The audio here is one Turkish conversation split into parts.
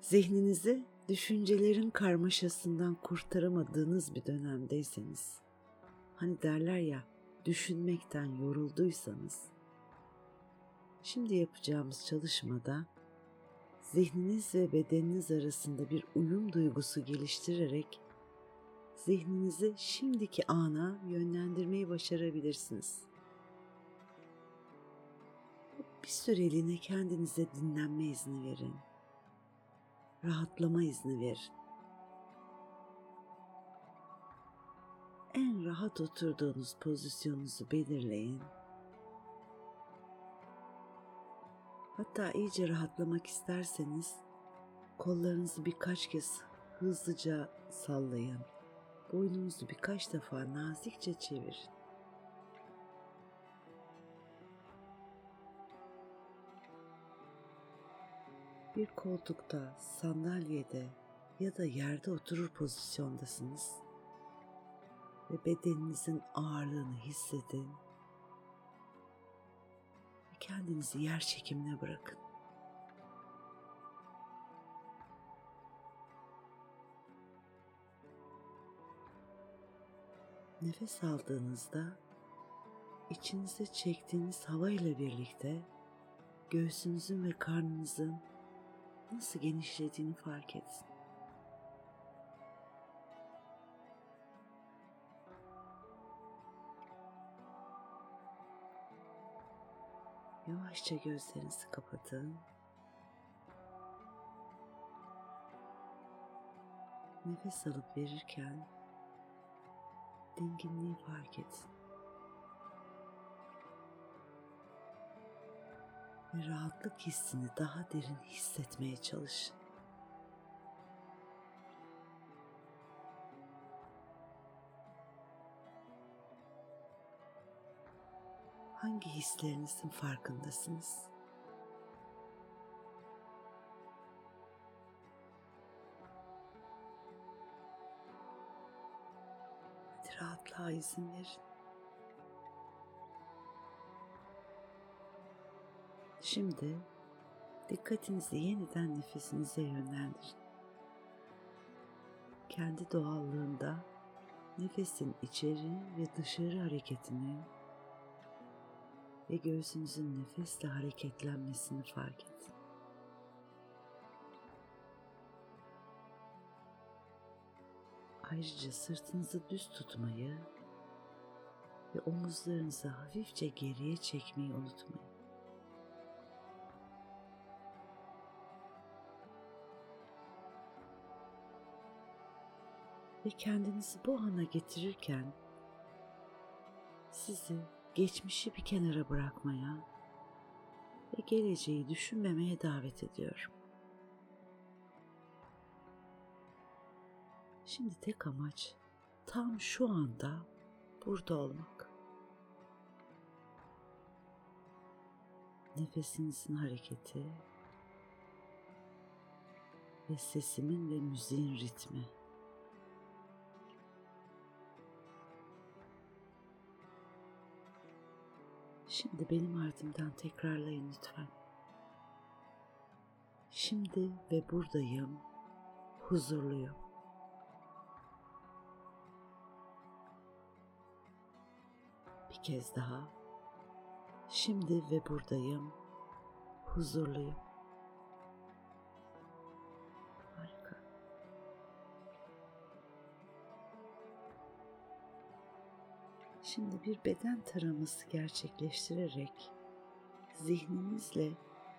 Zihninizi düşüncelerin karmaşasından kurtaramadığınız bir dönemdeyseniz, hani derler ya düşünmekten yorulduysanız, şimdi yapacağımız çalışmada zihniniz ve bedeniniz arasında bir uyum duygusu geliştirerek zihninizi şimdiki ana yönlendirmeyi başarabilirsiniz. Bir süreliğine kendinize dinlenme izni verin. Rahatlama izni verin. En rahat oturduğunuz pozisyonunuzu belirleyin. Hatta iyice rahatlamak isterseniz kollarınızı birkaç kez hızlıca sallayın. Boynunuzu birkaç defa nazikçe çevirin. Bir koltukta, sandalyede ya da yerde oturur pozisyondasınız ve bedeninizin ağırlığını hissedin ve kendinizi yer çekimine bırakın. Nefes aldığınızda içinize çektiğiniz hava ile birlikte göğsünüzün ve karnınızın nasıl genişlediğini fark edin. Yavaşça gözlerinizi kapatın. Nefes alıp verirken dinginliği fark edin. Ve rahatlık hissini daha derin hissetmeye çalışın. Hangi hislerinizin farkındasınız? Rahatlığa izin verin. Şimdi dikkatinizi yeniden nefesinize yönlendirin. Kendi doğallığında nefesin içeri ve dışarı hareketini ve göğsünüzün nefesle hareketlenmesini fark edin. Ayrıca sırtınızı düz tutmayı ve omuzlarınızı hafifçe geriye çekmeyi unutmayın. Ve kendinizi bu ana getirirken sizi geçmişi bir kenara bırakmaya ve geleceği düşünmemeye davet ediyorum. Şimdi tek amaç tam şu anda burada olmak. Nefesinizin hareketi ve sesimin ve müziğin ritmi. Şimdi benim ardımdan tekrarlayın lütfen. Şimdi ve buradayım, huzurluyum. Bir kez daha. Şimdi ve buradayım, huzurluyum. Şimdi bir beden taraması gerçekleştirerek zihninizle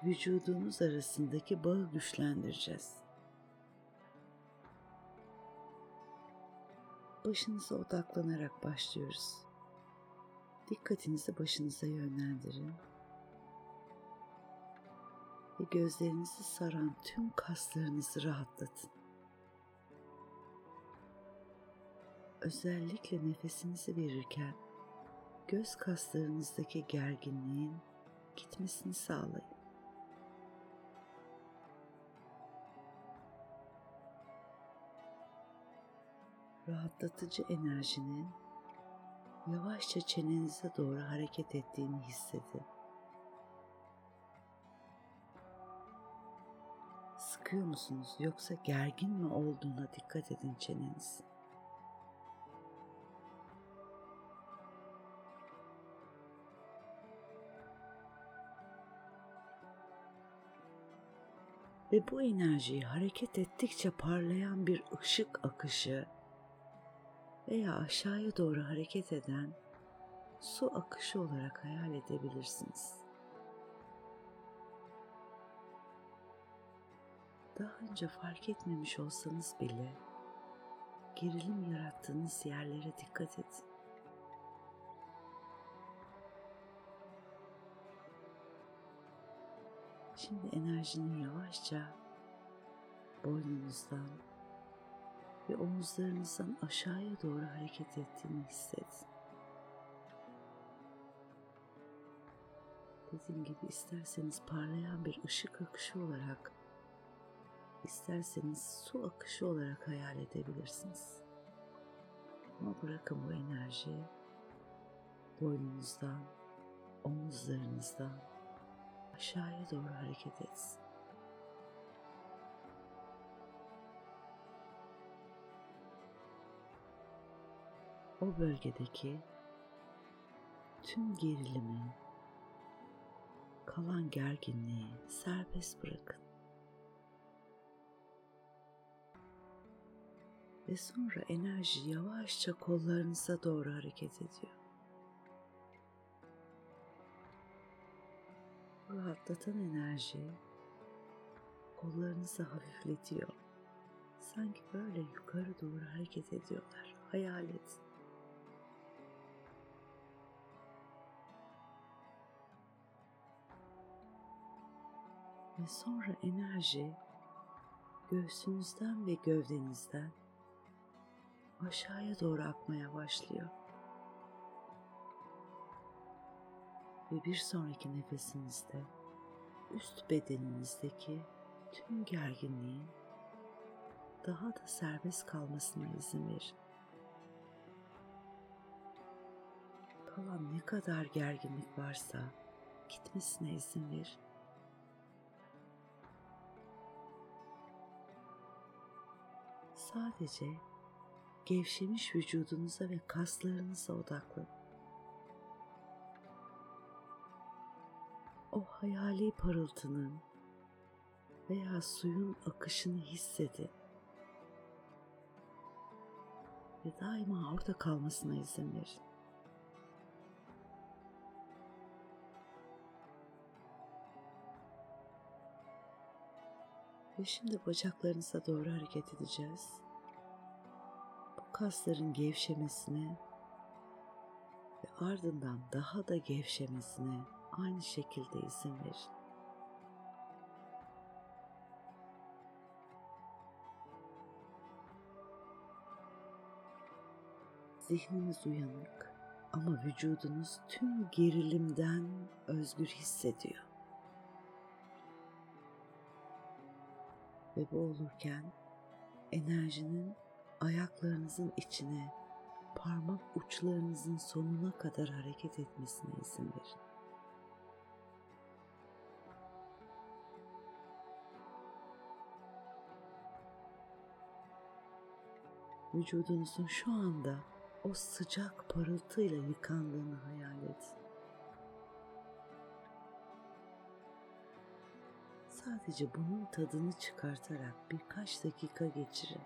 vücudunuz arasındaki bağı güçlendireceğiz. Başınıza odaklanarak başlıyoruz. Dikkatinizi başınıza yönlendirin. Ve gözlerinizi saran tüm kaslarınızı rahatlatın. Özellikle nefesinizi verirken göz kaslarınızdaki gerginliğin gitmesini sağlayın. Rahatlatıcı enerjinin yavaşça çenenize doğru hareket ettiğini hissedin. sıkıyor musunuz yoksa gergin mi olduğuna dikkat edin çeneniz. Ve bu enerjiyi hareket ettikçe parlayan bir ışık akışı veya aşağıya doğru hareket eden su akışı olarak hayal edebilirsiniz. Daha önce fark etmemiş olsanız bile gerilim yarattığınız yerlere dikkat edin. Şimdi enerjinin yavaşça boynunuzdan ve omuzlarınızdan aşağıya doğru hareket ettiğini hissedin. Dediğim gibi isterseniz parlayan bir ışık akışı olarak, isterseniz su akışı olarak hayal edebilirsiniz. Ama bırakın bu enerji boynunuzdan, omuzlarınızdan aşağıya doğru hareket etsin. O bölgedeki tüm gerilimi, kalan gerginliği serbest bırakın. Ve sonra enerji yavaşça kollarınıza doğru hareket ediyor. Rahatlatan enerji kollarınızı hafifletiyor. Sanki böyle yukarı doğru hareket ediyorlar. Hayal edin. Ve sonra enerji göğsünüzden ve gövdenizden aşağıya doğru akmaya başlıyor. Ve bir sonraki nefesinizde üst bedeninizdeki tüm gerginliğin daha da serbest kalmasına izin verin. Kalan ne kadar gerginlik varsa gitmesine izin verin. Sadece gevşemiş vücudunuza ve kaslarınıza odaklanın. O hayali parıltının veya suyun akışını hissedin. Ve daima orada kalmasına izin verin. Ve şimdi bacaklarınıza doğru hareket edeceğiz. Bu kasların gevşemesine ve ardından daha da gevşemesine aynı şekilde izin verin. Zihniniz uyanık ama vücudunuz tüm gerilimden özgür hissediyor. Ve bu olurken enerjinin ayaklarınızın içine parmak uçlarınızın sonuna kadar hareket etmesine izin verin. Vücudunuzun şu anda o sıcak parıltıyla yıkandığını hayal edin. Sadece bunun tadını çıkartarak birkaç dakika geçirin.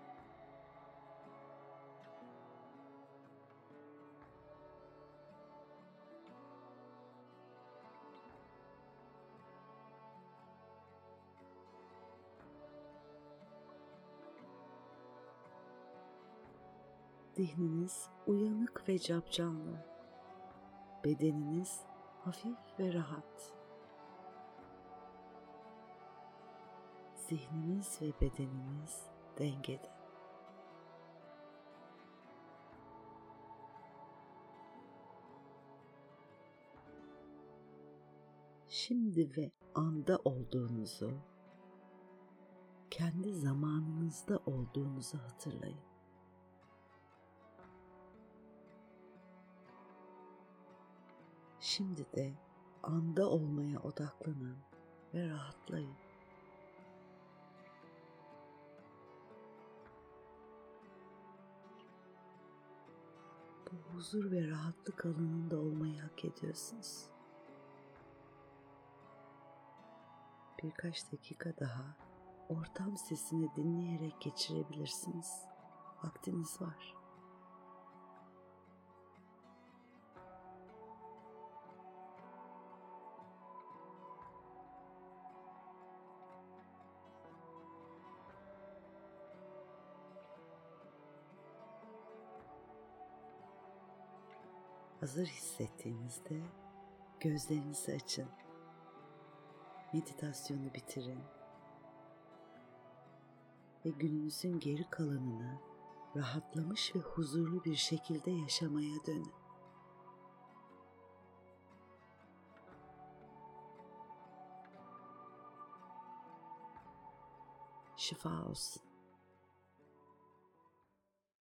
Zihniniz uyanık ve capcanlı. Bedeniniz hafif ve rahat. Zihniniz ve bedeniniz dengede. Şimdi ve anda olduğunuzu, kendi zamanınızda olduğunuzu hatırlayın. Şimdi de anda olmaya odaklanın ve rahatlayın. Bu huzur ve rahatlık alanında olmayı hak ediyorsunuz. Birkaç dakika daha ortam sesini dinleyerek geçirebilirsiniz. Vaktiniz var. Hazır hissettiğinizde gözlerinizi açın. Meditasyonu bitirin ve gününüzün geri kalanını rahatlamış ve huzurlu bir şekilde yaşamaya dönün. Şifa olsun.